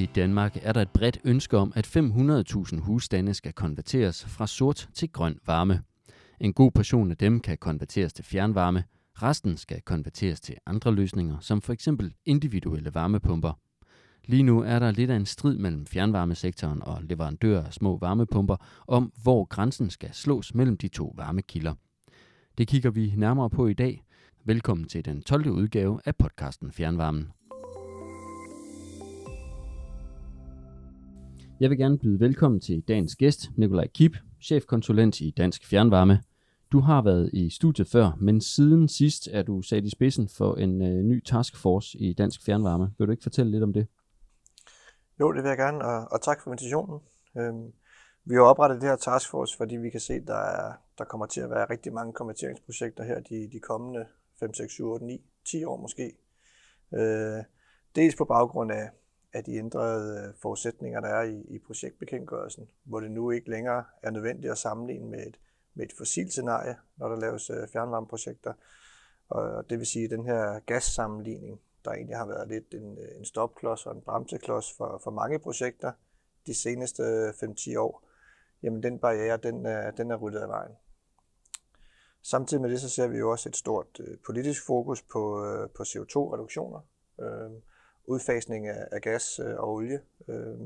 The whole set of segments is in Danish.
I Danmark er der et bredt ønske om, at 500.000 husstande skal konverteres fra sort til grøn varme. En god portion af dem kan konverteres til fjernvarme, resten skal konverteres til andre løsninger, som f.eks. individuelle varmepumper. Lige nu er der lidt af en strid mellem fjernvarmesektoren og leverandører af små varmepumper om, hvor grænsen skal slås mellem de to varmekilder. Det kigger vi nærmere på i dag. Velkommen til den 12. udgave af podcasten Fjernvarmen. Jeg vil gerne byde velkommen til dagens gæst, Nikolaj Kip, chefkonsulent i Dansk Fjernvarme. Du har været i studiet før, men siden sidst er du sat i spidsen for en øh, ny taskforce i Dansk Fjernvarme. Vil du ikke fortælle lidt om det? Jo, det vil jeg gerne, og, og tak for invitationen. Øhm, vi har oprettet det her taskforce, fordi vi kan se, at der, er, der kommer til at være rigtig mange konverteringsprojekter her de, de kommende 5, 6, 7, 8, 9, 10 år måske. Øh, dels på baggrund af, af de ændrede øh, forudsætninger, der er i, i projektbekendtgørelsen, hvor det nu ikke længere er nødvendigt at sammenligne med et, med et fossilt scenarie, når der laves øh, fjernvarmeprojekter. Og det vil sige, at den her gassammenligning, der egentlig har været lidt en, øh, en stopklods og en bremseklods for, for mange projekter de seneste 5-10 år, jamen den barriere, den er, den er ryddet af vejen. Samtidig med det, så ser vi jo også et stort politisk fokus på, på CO2-reduktioner. Øh, udfasning af, af gas øh, og olie, øh,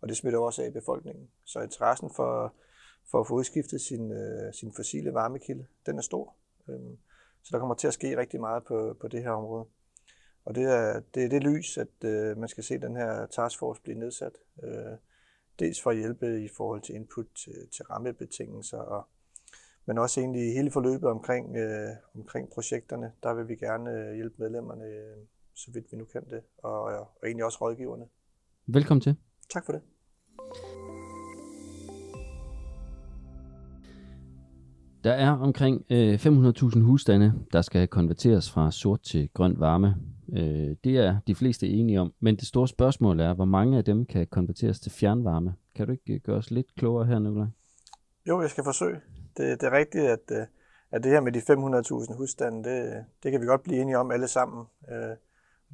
og det smitter også af i befolkningen. Så interessen for, for at få udskiftet sin, øh, sin fossile varmekilde, den er stor. Øh, så der kommer til at ske rigtig meget på, på det her område. Og det er det, er det lys, at øh, man skal se den her taskforce blive nedsat. Øh, dels for at hjælpe i forhold til input til, til rammebetingelser, og, men også egentlig hele forløbet omkring, øh, omkring projekterne. Der vil vi gerne øh, hjælpe medlemmerne øh, så vidt vi nu kan det, og, og egentlig også rådgiverne. Velkommen til. Tak for det. Der er omkring øh, 500.000 husstande, der skal konverteres fra sort til grøn varme. Øh, det er de fleste enige om, men det store spørgsmål er, hvor mange af dem kan konverteres til fjernvarme. Kan du ikke øh, gøre os lidt klogere her, Nicolaj? Jo, jeg skal forsøge. Det, det er rigtigt, at, øh, at det her med de 500.000 husstande, det, det kan vi godt blive enige om alle sammen. Øh,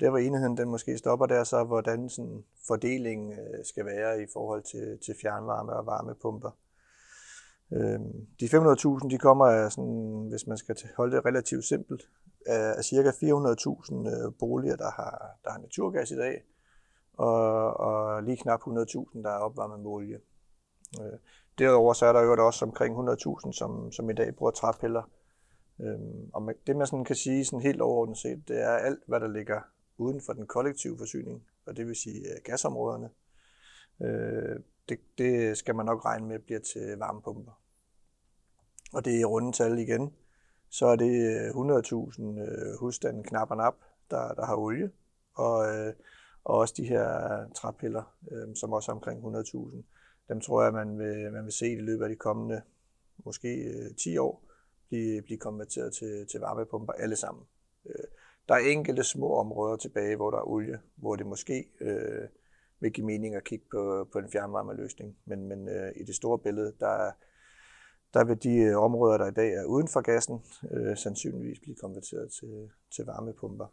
der hvor enigheden den måske stopper der, så hvordan sådan fordelingen øh, skal være i forhold til, til fjernvarme og varmepumper. Øh, de 500.000, de kommer af sådan, hvis man skal holde det relativt simpelt, af cirka 400.000 øh, boliger, der har, der har naturgas i dag, og, og lige knap 100.000, der er opvarmet med olie. Øh, derudover så er der jo også omkring 100.000, som, som i dag bruger træpiller. Øhm, og det man sådan kan sige sådan helt overordnet set, det er alt, hvad der ligger uden for den kollektive forsyning, og det vil sige øh, gasområderne. Øh, det, det skal man nok regne med bliver til varmepumper. Og det er i rundetal igen. Så er det øh, 100.000 husstande knap og nap, der, der har olie, og, og også de her træpiller, som også er omkring 100.000. Dem tror jeg, man vil, man vil se i løbet af de kommende måske 10 år blive, blive konverteret til, til varmepumper alle sammen. Der er enkelte små områder tilbage, hvor der er olie, hvor det måske øh, vil give mening at kigge på, på en fjernvarmeløsning. Men, men øh, i det store billede, der, der vil de øh, områder, der i dag er uden for gassen, øh, sandsynligvis blive konverteret til, til varmepumper.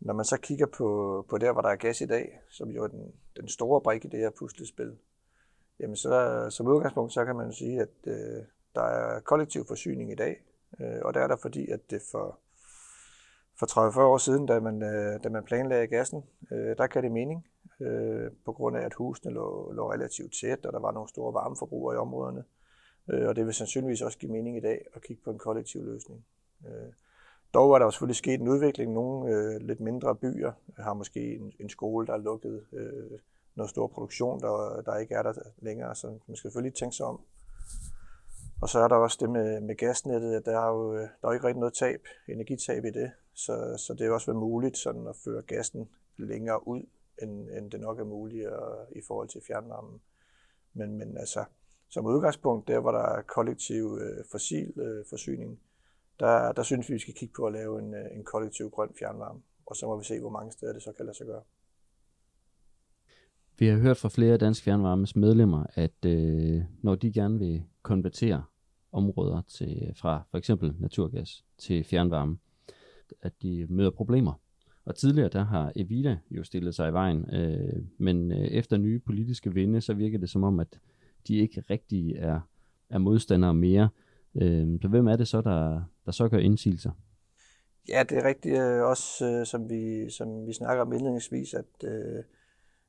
Når man så kigger på, på der, hvor der er gas i dag, som jo er den, den store brik i det her puslespil, jamen så som udgangspunkt, så kan man sige, at øh, der er kollektiv forsyning i dag, øh, og det er der fordi, at det for for 30-40 år siden, da man, øh, da man planlagde gassen, øh, der gav det mening, øh, på grund af at husene lå, lå relativt tæt, og der var nogle store varmeforbrugere i områderne. Øh, og det vil sandsynligvis også give mening i dag at kigge på en kollektiv løsning. Øh, dog er der jo selvfølgelig sket en udvikling. Nogle øh, lidt mindre byer har måske en, en skole, der er lukket, øh, noget stor produktion, der, der ikke er der længere, så man skal selvfølgelig tænke sig om. Og så er der også det med, med gasnettet, at der er jo øh, der er ikke rigtig noget tab, energitab i det. Så, så det er også være muligt sådan at føre gassen længere ud, end, end det nok er muligt at, i forhold til fjernvarmen. Men, men altså, som udgangspunkt, der hvor der er kollektiv øh, fossil øh, forsyning, der, der synes vi, vi skal kigge på at lave en, øh, en kollektiv grøn fjernvarme. Og så må vi se, hvor mange steder det så kan lade sig gøre. Vi har hørt fra flere af Dansk Fjernvarmes medlemmer, at øh, når de gerne vil konvertere områder til, fra for eksempel naturgas til fjernvarme, at de møder problemer. Og tidligere der har Evita jo stillet sig i vejen, øh, men øh, efter nye politiske vinde, så virker det som om, at de ikke rigtig er, er modstandere mere. Øh, så hvem er det så, der, der så gør indsigelser? Ja, det er rigtigt øh, også, øh, som, vi, som vi snakker om indledningsvis, at, øh,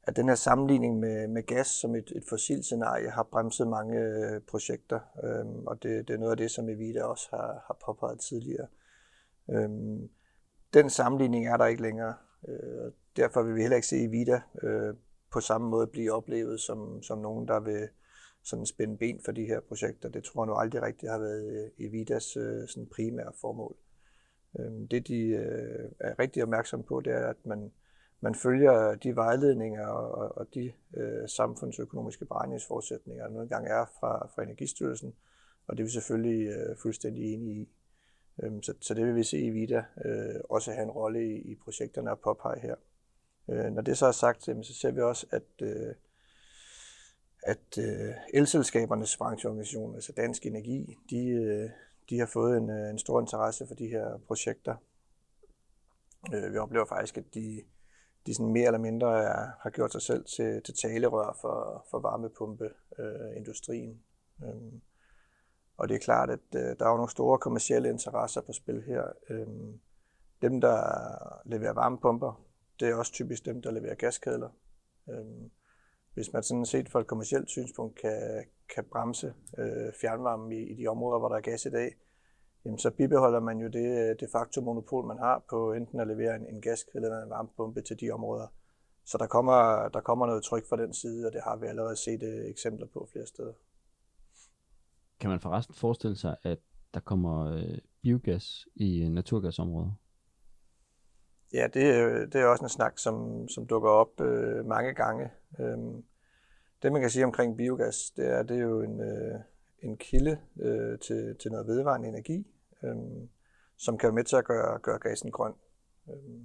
at den her sammenligning med, med gas som et, et fossilt scenarie har bremset mange øh, projekter, øh, og det, det er noget af det, som Evita også har, har påpeget tidligere. Øh, Øhm, den sammenligning er der ikke længere. Øh, derfor vil vi heller ikke se Evita øh, på samme måde blive oplevet som, som nogen, der vil sådan spænde ben for de her projekter. Det tror jeg nu aldrig rigtigt har været øh, Evitas øh, sådan primære formål. Øh, det de øh, er rigtig opmærksom på, det er, at man, man følger de vejledninger og, og de øh, samfundsøkonomiske beregningsforudsætninger, der nogle gange er fra, fra Energistyrelsen, og det er vi selvfølgelig øh, fuldstændig enige i. Øhm, så, så det vil vi se i VIDA øh, også have en rolle i, i projekterne og påpege her. Øh, når det så er sagt, så ser vi også, at, øh, at øh, elselskabernes brancheorganisation, altså Dansk Energi, de, øh, de har fået en, øh, en stor interesse for de her projekter. Øh, vi oplever faktisk, at de, de sådan mere eller mindre er, har gjort sig selv til, til talerør for, for varmepumpeindustrien. Øh, og det er klart, at øh, der er jo nogle store kommersielle interesser på spil her. Øh, dem, der leverer varmepumper, det er også typisk dem, der leverer gaskedler. Øh, hvis man sådan set fra et kommersielt synspunkt kan, kan bremse øh, fjernvarme i, i de områder, hvor der er gas i dag, jamen så bibeholder man jo det øh, de facto monopol, man har på enten at levere en, en gaskedel eller en varmepumpe til de områder. Så der kommer, der kommer noget tryk fra den side, og det har vi allerede set øh, eksempler på flere steder. Kan man forresten forestille sig, at der kommer øh, biogas i øh, naturgasområder? Ja, det, øh, det er også en snak, som, som dukker op øh, mange gange. Øhm, det man kan sige omkring biogas, det er, det er jo en, øh, en kilde øh, til, til noget vedvarende energi, øh, som kan være med til at gøre, gøre gassen grøn. Øh,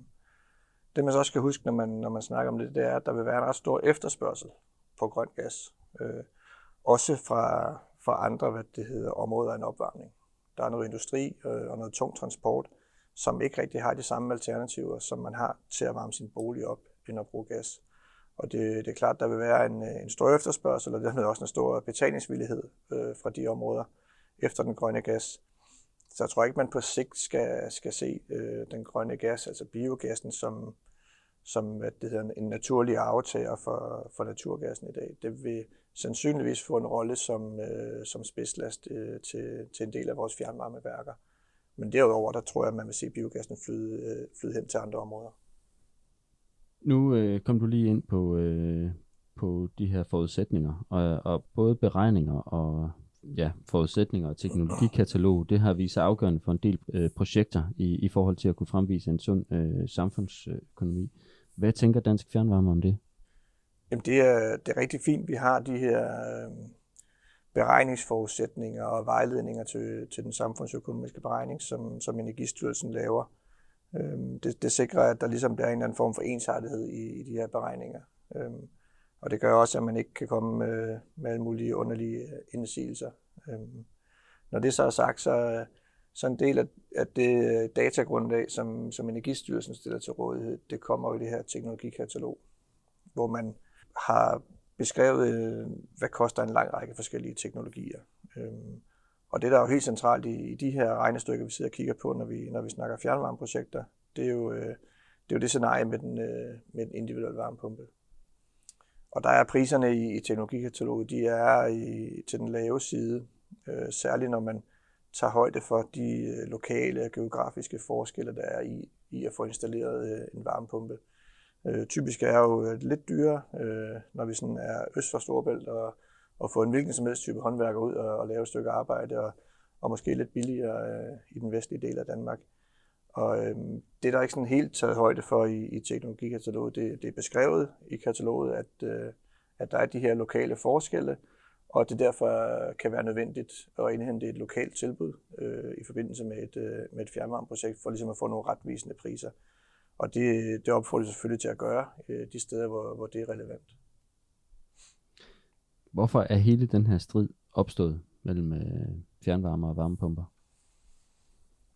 det man så også skal huske, når man, når man snakker om det, det er, at der vil være en ret stor efterspørgsel på grøn gas. Øh, også fra, fra andre hvad det hedder, områder end opvarmning. Der er noget industri øh, og noget tung transport, som ikke rigtig har de samme alternativer, som man har til at varme sin bolig op, end at bruge gas. Og det, det er klart, der vil være en, øh, en stor efterspørgsel, og dermed også en stor betalingsvillighed øh, fra de områder efter den grønne gas. Så jeg tror ikke, man på sigt skal, skal se øh, den grønne gas, altså biogassen, som, som hvad det hedder, en naturlig aftager for, for naturgassen i dag. Det vil sandsynligvis få en rolle som, øh, som spidslast øh, til, til en del af vores fjernvarmeværker. Men derudover, der tror jeg, at man vil se biogassen flyde, øh, flyde hen til andre områder. Nu øh, kom du lige ind på, øh, på de her forudsætninger, og, og både beregninger og ja, forudsætninger og teknologikatalog, det har vist sig afgørende for en del øh, projekter i, i forhold til at kunne fremvise en sund øh, samfundsøkonomi. Hvad tænker Dansk Fjernvarme om det? Jamen det er, det er rigtig fint, vi har de her øh, beregningsforudsætninger og vejledninger til, til den samfundsøkonomiske beregning, som, som Energistyrelsen laver. Øhm, det, det sikrer, at der ligesom er en eller anden form for ensartethed i, i de her beregninger. Øhm, og det gør også, at man ikke kan komme med, med alle mulige underlige øh, indsigelser. Øhm, når det så er sagt, så, så en del af, af det øh, datagrundlag, som, som Energistyrelsen stiller til rådighed, det kommer jo i det her teknologikatalog, hvor man har beskrevet, øh, hvad koster en lang række forskellige teknologier. Øhm, og det, der er jo helt centralt i, i de her regnestykker, vi sidder og kigger på, når vi, når vi snakker fjernvarmeprojekter, det er jo, øh, det, er jo det scenarie med den, med den individuelle varmepumpe. Og der er priserne i, i teknologikataloget, de er i, til den lave side, øh, særligt når man tager højde for de øh, lokale og geografiske forskelle, der er i, i at få installeret øh, en varmepumpe. Øh, typisk er jo øh, lidt dyrere, øh, når vi sådan er øst for Storebælt og at få en hvilken som helst type håndværker ud og, og lave et stykke arbejde, og, og måske lidt billigere øh, i den vestlige del af Danmark. Og øh, det er der ikke sådan helt taget højde for i, i teknologikataloget. Det, det er beskrevet i kataloget, at, øh, at der er de her lokale forskelle, og det derfor kan være nødvendigt at indhente et lokalt tilbud øh, i forbindelse med et, øh, med et fjernvarmeprojekt, for ligesom at få nogle retvisende priser. Og det, det opfordrer selvfølgelig til at gøre øh, de steder, hvor, hvor det er relevant. Hvorfor er hele den her strid opstået mellem øh, fjernvarme og varmepumper?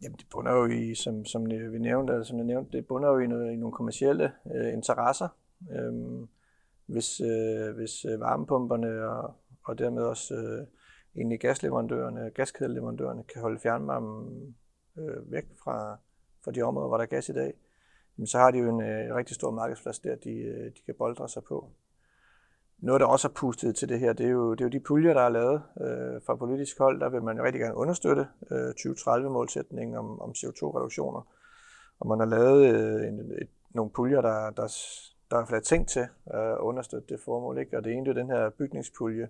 Jamen, det bunder jo i, som, som vi nævnte, eller som jeg nævnte, det bunder jo i, noget, i nogle kommersielle øh, interesser. Øhm, hvis, øh, hvis øh, varmepumperne og, og dermed også øh, egentlig gasleverandørerne, gaskædeleverandørerne kan holde fjernvarmen øh, væk fra, fra de områder, hvor der er gas i dag, jamen, så har de jo en øh, rigtig stor markedsplads der, de, øh, de kan boldre sig på. Noget, der også har pustet til det her, det er jo, det er jo de puljer, der er lavet øh, fra politisk hold. Der vil man jo rigtig gerne understøtte øh, 2030-målsætningen om, om CO2-reduktioner. Og man har lavet øh, en, et, nogle puljer, der, der, der er tænkt til øh, at understøtte det formål. Ikke? Og det ene er den her bygningspulje,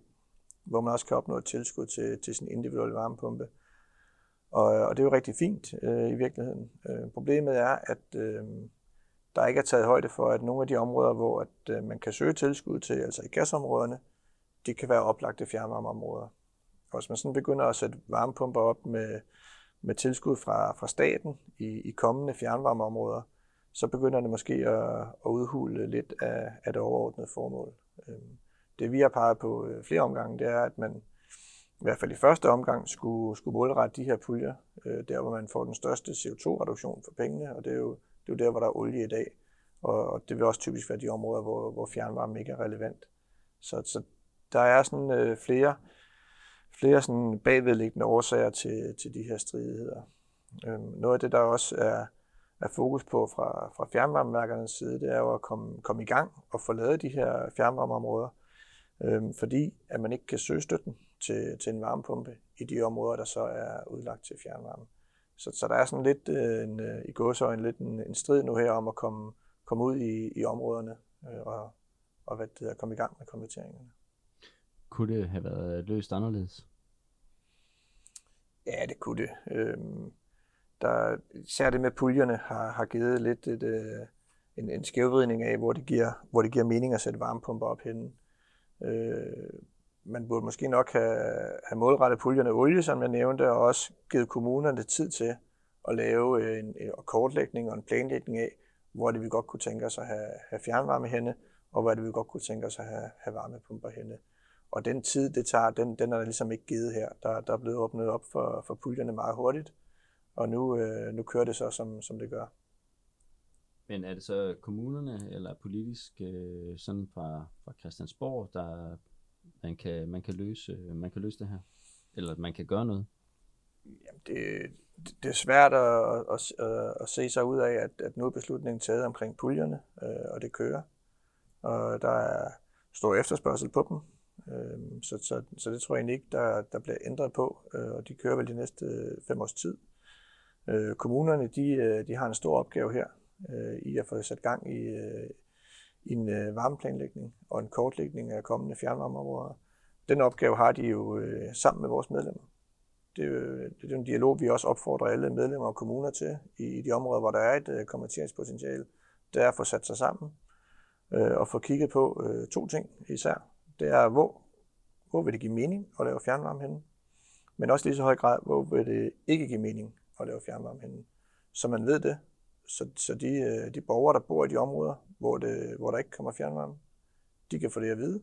hvor man også kan opnå et tilskud til, til sin individuelle varmepumpe. Og, øh, og det er jo rigtig fint øh, i virkeligheden. Øh, problemet er, at øh, der ikke er taget højde for, at nogle af de områder, hvor at, øh, man kan søge tilskud til, altså i gasområderne, de kan være oplagte fjernvarmeområder. Og hvis man sådan begynder at sætte varmepumper op med, med tilskud fra, fra staten i, i kommende fjernvarmeområder, så begynder det måske at, at udhule lidt af, af det overordnede formål. Øh det vi har peget på øh, flere omgange, det er, at man i hvert fald i første omgang skulle, skulle målrette de her puljer, øh, der hvor man får den største CO2-reduktion for pengene, og det er jo det er jo der, hvor der er olie i dag. Og, og det vil også typisk være de områder, hvor, hvor fjernvarme ikke er relevant. Så, så der er sådan øh, flere, flere sådan bagvedliggende årsager til, til de her stridigheder. Øh, noget af det, der også er, er fokus på fra, fra fjernvarmeværkernes side, det er jo at komme, komme i gang og få lavet de her fjernvarmeområder, øhm, fordi at man ikke kan søge støtten til, til en varmepumpe i de områder, der så er udlagt til fjernvarme. Så, så der er sådan lidt øh, en, øh, i gåsøjne lidt en, en strid nu her om at komme, komme ud i, i områderne øh, og, og hvad det er, komme i gang med konverteringerne. Kunne det have været løst anderledes? Ja, det kunne det. Øhm, der, især det med puljerne har, har givet lidt et, øh, en, en skævvridning af, hvor det, giver, hvor det giver mening at sætte varmepumper op henne. Øh, man burde måske nok have, have målrettet puljerne olie, som jeg nævnte, og også givet kommunerne tid til at lave øh, en, en kortlægning og en planlægning af, hvor det vi godt kunne tænke os at have, have fjernvarme henne, og hvor det vi godt kunne tænke os at have, have varmepumper henne. Og den tid, det tager, den, den er der ligesom ikke givet her. Der, der er blevet åbnet op for, for puljerne meget hurtigt, og nu, øh, nu kører det så, som, som det gør. Men er det så kommunerne eller politisk øh, sådan fra, fra Christiansborg, der man kan, man kan, løse, man kan løse det her? Eller man kan gøre noget? Jamen det, det er svært at, at, at, at se sig ud af, at, at nu er beslutningen taget omkring puljerne, øh, og det kører. Og der er stor efterspørgsel på dem, øh, så, så, så det tror jeg egentlig ikke, der, der bliver ændret på, øh, og de kører vel de næste fem års tid. Øh, kommunerne, de, øh, de har en stor opgave her øh, i at få sat gang i, øh, i en øh, varmeplanlægning og en kortlægning af kommende fjernvarmeområder. Den opgave har de jo øh, sammen med vores medlemmer. Det øh, det er en dialog, vi også opfordrer alle medlemmer og kommuner til i, i de områder, hvor der er et øh, konverteringspotentiale. Det er at få sat sig sammen øh, og få kigget på øh, to ting især. Det er, hvor, hvor vil det give mening at lave fjernvarme henne? Men også lige så høj grad, hvor vil det ikke give mening at lave fjernvarme henne? Så man ved det, så, så de, øh, de borgere, der bor i de områder, hvor, det, hvor der ikke kommer fjernvarme, de kan få det at vide.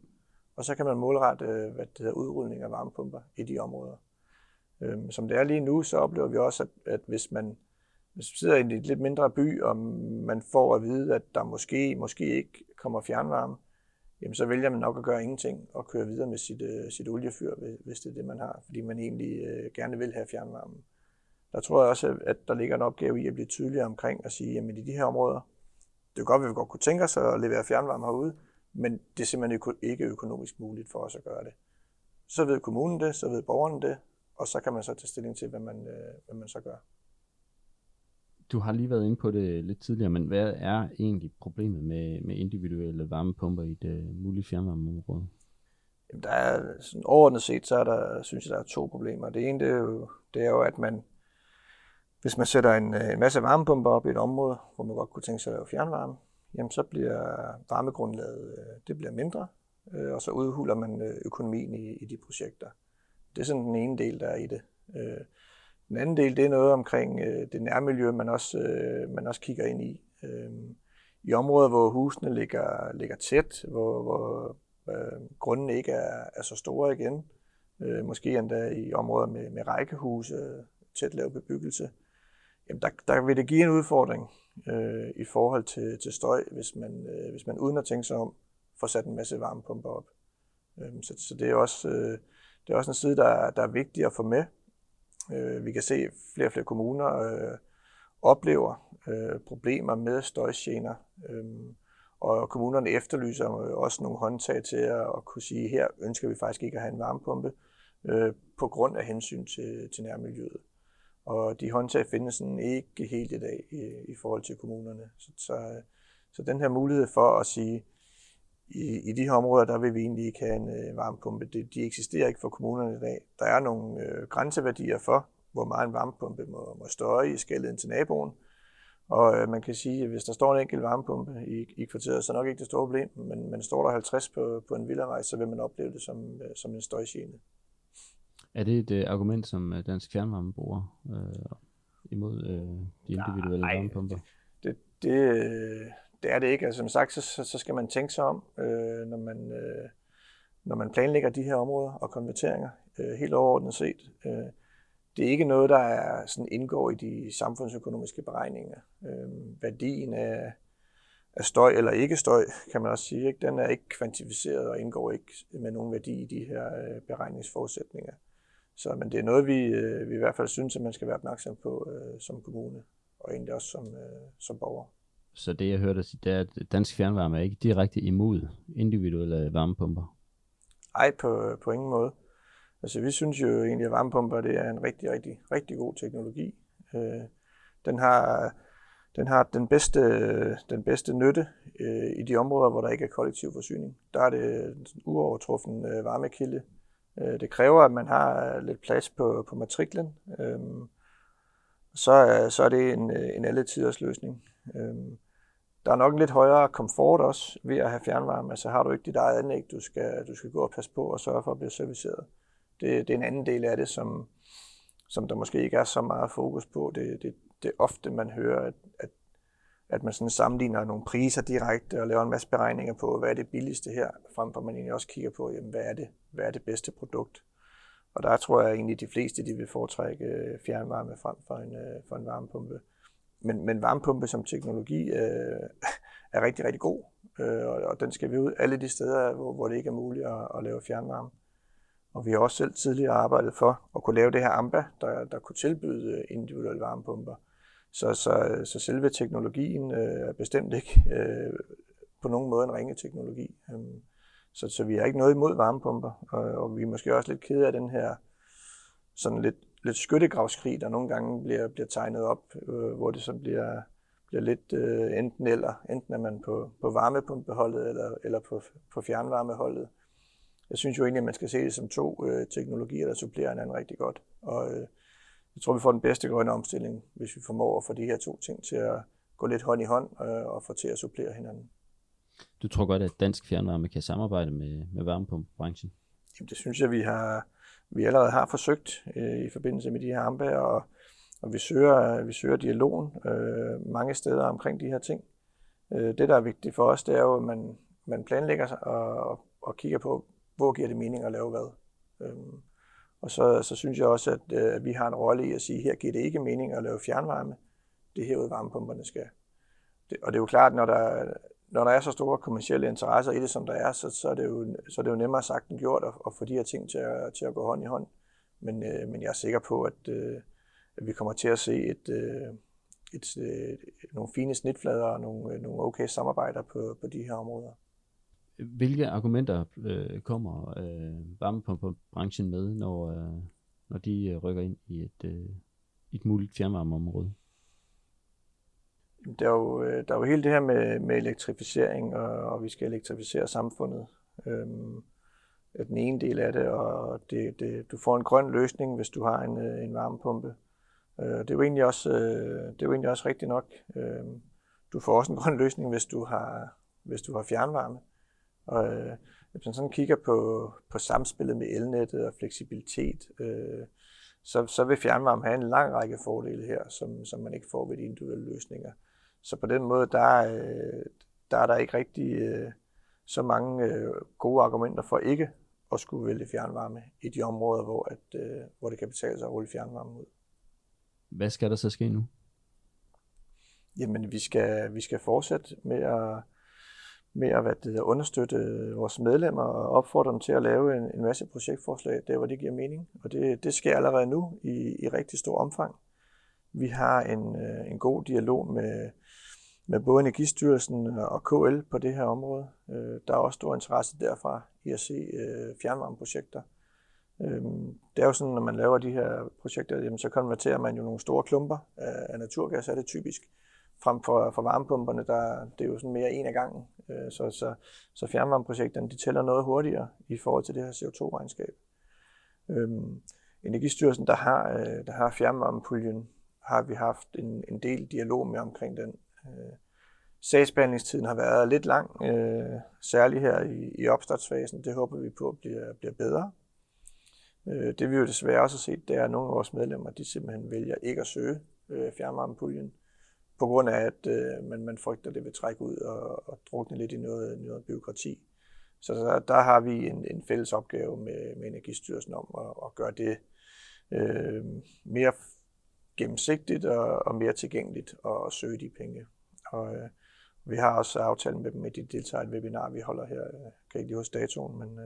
Og så kan man målrette øh, hvad det hedder, udrulning af varmepumper i de områder. Øhm, som det er lige nu, så oplever vi også, at, at hvis man hvis man sidder i en lidt mindre by, og man får at vide, at der måske, måske ikke kommer fjernvarme, jamen så vælger man nok at gøre ingenting og køre videre med sit, øh, sit oliefyr, hvis det er det, man har, fordi man egentlig gerne vil have fjernvarme der tror jeg også, at der ligger en opgave i at blive tydeligere omkring at sige, jamen i de her områder, det er godt, at vi godt kunne tænke os at levere fjernvarme herude, men det er simpelthen ikke økonomisk muligt for os at gøre det. Så ved kommunen det, så ved borgerne det, og så kan man så tage stilling til, hvad man, øh, hvad man så gør. Du har lige været inde på det lidt tidligere, men hvad er egentlig problemet med, med individuelle varmepumper i det mulige fjernvarmeområde? Jamen, der er, sådan overordnet set, så er der, synes jeg, der er to problemer. Det ene, det er jo, det er jo at man, hvis man sætter en, øh, en masse varmepumper op i et område, hvor man godt kunne tænke sig at lave fjernvarme, jamen så bliver varmegrundlaget øh, det bliver mindre, øh, og så udhuler man økonomien i, i de projekter. Det er sådan den ene del, der er i det. Den anden del, det er noget omkring det nærmiljø, man også, man også kigger ind i. I områder, hvor husene ligger, ligger tæt, hvor, hvor øh, grundene ikke er, er så store igen, måske endda i områder med, med rækkehuse, tæt lav bebyggelse, jamen der, der vil det give en udfordring øh, i forhold til, til støj, hvis man, øh, hvis man uden at tænke sig om, får sat en masse varmepumper op. Øh, så, så det er også, øh, det er også en side, der, der er vigtig at få med. Øh, vi kan se, at flere og flere kommuner øh, oplever øh, problemer med støjgener, øh, og kommunerne efterlyser øh, også nogle håndtag til at, at kunne sige, her ønsker vi faktisk ikke at have en varmepumpe, øh, på grund af hensyn til, til nærmiljøet. Og de håndtag findes sådan ikke helt i dag i, i forhold til kommunerne. Så, så, øh, så den her mulighed for at sige, i, i de her områder, der vil vi egentlig ikke have en øh, varmepumpe. Det, de eksisterer ikke for kommunerne i dag. Der er nogle øh, grænseværdier for, hvor meget en varmepumpe må, må støje i skældet til naboen. Og øh, man kan sige, at hvis der står en enkelt varmepumpe i, i kvarteret, så er nok ikke det store problem, men, men står der 50 på, på en villavej, så vil man opleve det som, øh, som en støjgene. Er det et uh, argument, som uh, Dansk Fjernvarme bruger uh, imod uh, de individuelle Nej, varmepumper? Det, det, det er det ikke. Altså, som sagt, så, så skal man tænke sig om, øh, når, man, øh, når man planlægger de her områder og konverteringer, øh, helt overordnet set. Øh, det er ikke noget, der er, sådan indgår i de samfundsøkonomiske beregninger. Øh, værdien af, af støj eller ikke støj, kan man også sige, ikke? den er ikke kvantificeret og indgår ikke med nogen værdi i de her øh, beregningsforudsætninger. Så, men det er noget, vi, øh, vi i hvert fald synes, at man skal være opmærksom på øh, som kommune, og egentlig også som, øh, som borger. Så det, jeg hørte dig sige, det er, at dansk fjernvarme er ikke direkte imod individuelle varmepumper? Nej, på, på ingen måde. Altså, vi synes jo egentlig, at varmepumper det er en rigtig, rigtig, rigtig god teknologi. Øh, den har den har den bedste, den bedste nytte øh, i de områder, hvor der ikke er kollektiv forsyning. Der er det en uovertruffen øh, varmekilde. Øh, det kræver, at man har øh, lidt plads på, på matriklen. Øhm, øh, så, så er det en, øh, en alle tiders løsning. Øhm, der er nok en lidt højere komfort også ved at have fjernvarme. Altså har du ikke dit eget anlæg, du skal, du skal gå og passe på og sørge for at blive serviceret. Det, det er en anden del af det, som, som der måske ikke er så meget fokus på. Det, det, det er ofte, man hører, at, at, at man sådan sammenligner nogle priser direkte og laver en masse beregninger på, hvad er det billigste her, frem for at man egentlig også kigger på, jamen, hvad, er det, hvad er det bedste produkt. Og der tror jeg egentlig, at de fleste de vil foretrække øh, fjernvarme frem for en, øh, for en varmepumpe men, men varmepumpe som teknologi øh, er rigtig, rigtig god, øh, og, og den skal vi ud alle de steder, hvor, hvor det ikke er muligt at, at lave fjernvarme. Og vi har også selv tidligere arbejdet for at kunne lave det her AMBA, der, der kunne tilbyde øh, individuelle varmepumper. Så, så, så selve teknologien øh, er bestemt ikke øh, på nogen måde en ringe teknologi. Øhm, så, så vi har ikke noget imod varmepumper, og, og vi er måske også lidt kede af den her sådan lidt lidt skyttegravskrig, der nogle gange bliver, bliver tegnet op, øh, hvor det så bliver, bliver lidt øh, enten eller. Enten er man på, på varmepumpeholdet eller, eller på, på fjernvarmeholdet. Jeg synes jo egentlig, at man skal se det som to øh, teknologier, der supplerer hinanden rigtig godt. Og øh, jeg tror, vi får den bedste grønne omstilling, hvis vi formår at få de her to ting til at gå lidt hånd i hånd øh, og få til at supplere hinanden. Du tror godt, at dansk fjernvarme kan samarbejde med, med varmepumpebranchen? Jamen, det synes jeg, vi har, vi allerede har forsøgt øh, i forbindelse med de her AMBA, og, og vi, søger, vi søger dialogen øh, mange steder omkring de her ting. Øh, det, der er vigtigt for os, det er jo, at man, man planlægger sig og, og, og kigger på, hvor giver det mening at lave hvad. Øh, og så, så synes jeg også, at, øh, at vi har en rolle i at sige, her giver det ikke mening at lave fjernvarme. Det er herude varmepumperne skal. Det, og det er jo klart, når der, når der er så store kommersielle interesser i det, som der er, så, så, er, det jo, så er det jo nemmere sagt end gjort at, at få de her ting til at, til at gå hånd i hånd. Men, øh, men jeg er sikker på, at, øh, at vi kommer til at se et, øh, et, øh, nogle fine snitflader og nogle, øh, nogle okay samarbejder på, på de her områder. Hvilke argumenter øh, kommer øh, varmepumperbranchen med, når, øh, når de øh, rykker ind i et, øh, et muligt fjernvarmeområde? Der er, jo, øh, der er jo hele det her med, med elektrificering, og, og vi skal elektrificere samfundet. Øhm, er den ene del af det, og det, det, du får en grøn løsning, hvis du har en, øh, en varmepumpe. Øh, det, er jo egentlig også, øh, det er jo egentlig også rigtigt nok. Øh, du får også en grøn løsning, hvis du har, hvis du har fjernvarme. Og øh, hvis man sådan kigger på, på samspillet med elnettet og fleksibilitet, øh, så, så vil fjernvarme have en lang række fordele her, som, som man ikke får ved de individuelle løsninger. Så på den måde, der, øh, der er der ikke rigtig øh, så mange øh, gode argumenter for ikke at skulle vælge fjernvarme i de områder, hvor, at, hvor det kan betale sig at rulle fjernvarme ud. Hvad skal der så ske nu? Jamen, vi skal, vi skal fortsætte med at, med at hvad det, understøtte vores medlemmer og opfordre dem til at lave en, en masse projektforslag, der hvor det giver mening. Og det, det sker allerede nu i, i rigtig stor omfang. Vi har en, øh, en god dialog med, med både Energistyrelsen og KL på det her område. Øh, der er også stor interesse derfra i at se øh, fjernvarmeprojekter. Det er jo sådan, når man laver de her projekter, så konverterer man jo nogle store klumper af naturgas, er det typisk. Frem for, for varmepumperne, der, det er jo sådan mere en af gangen. Øh, så, så, så fjernvarmeprojekterne, de tæller noget hurtigere i forhold til det her CO2-regnskab. Øhm, Energistyrelsen, der har, øh, der har fjernvarmepuljen, har vi haft en, en del dialog med omkring den. Øh, sagsbehandlingstiden har været lidt lang, øh, særligt her i, i opstartsfasen. Det håber vi på bliver, bliver bedre. Øh, det vi jo desværre også har set, det er, at nogle af vores medlemmer, de simpelthen vælger ikke at søge øh, fjernvarmepuljen, på grund af, at øh, man, man frygter, at det vil trække ud og, og drukne lidt i noget, noget byråkrati. Så der, der har vi en, en fælles opgave med, med Energistyrelsen om at, at gøre det øh, mere gennemsigtigt og, og mere tilgængeligt at søge de penge. Og øh, vi har også aftalt med dem, at de deltager i et webinar, vi holder her. Jeg kan ikke lige huske datoen, men øh,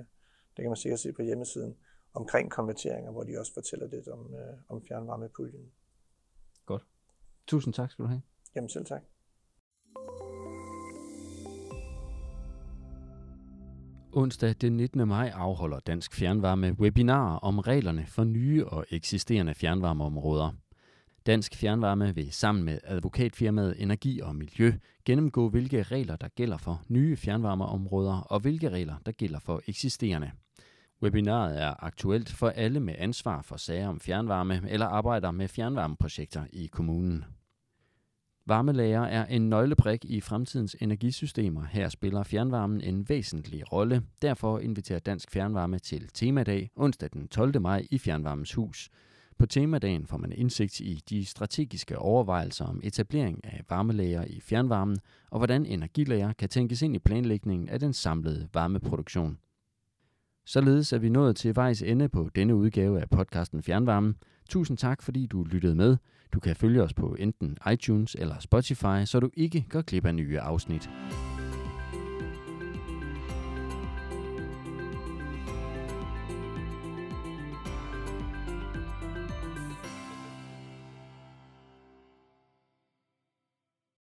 det kan man sikkert se på hjemmesiden omkring konverteringer, hvor de også fortæller lidt om, øh, om fjernvarmepuljen. Godt. Tusind tak skal du have. Jamen selv tak. Onsdag den 19. maj afholder Dansk Fjernvarme webinarer om reglerne for nye og eksisterende fjernvarmeområder. Dansk Fjernvarme vil sammen med advokatfirmaet Energi og Miljø gennemgå, hvilke regler der gælder for nye fjernvarmeområder og hvilke regler der gælder for eksisterende. Webinaret er aktuelt for alle med ansvar for sager om fjernvarme eller arbejder med fjernvarmeprojekter i kommunen. Varmelager er en nøglebrik i fremtidens energisystemer. Her spiller fjernvarmen en væsentlig rolle. Derfor inviterer Dansk Fjernvarme til temadag onsdag den 12. maj i Fjernvarmens Hus. På temadagen får man indsigt i de strategiske overvejelser om etablering af varmelager i fjernvarmen, og hvordan energilager kan tænkes ind i planlægningen af den samlede varmeproduktion. Således er vi nået til vejs ende på denne udgave af podcasten Fjernvarmen. Tusind tak, fordi du lyttede med. Du kan følge os på enten iTunes eller Spotify, så du ikke går glip af nye afsnit.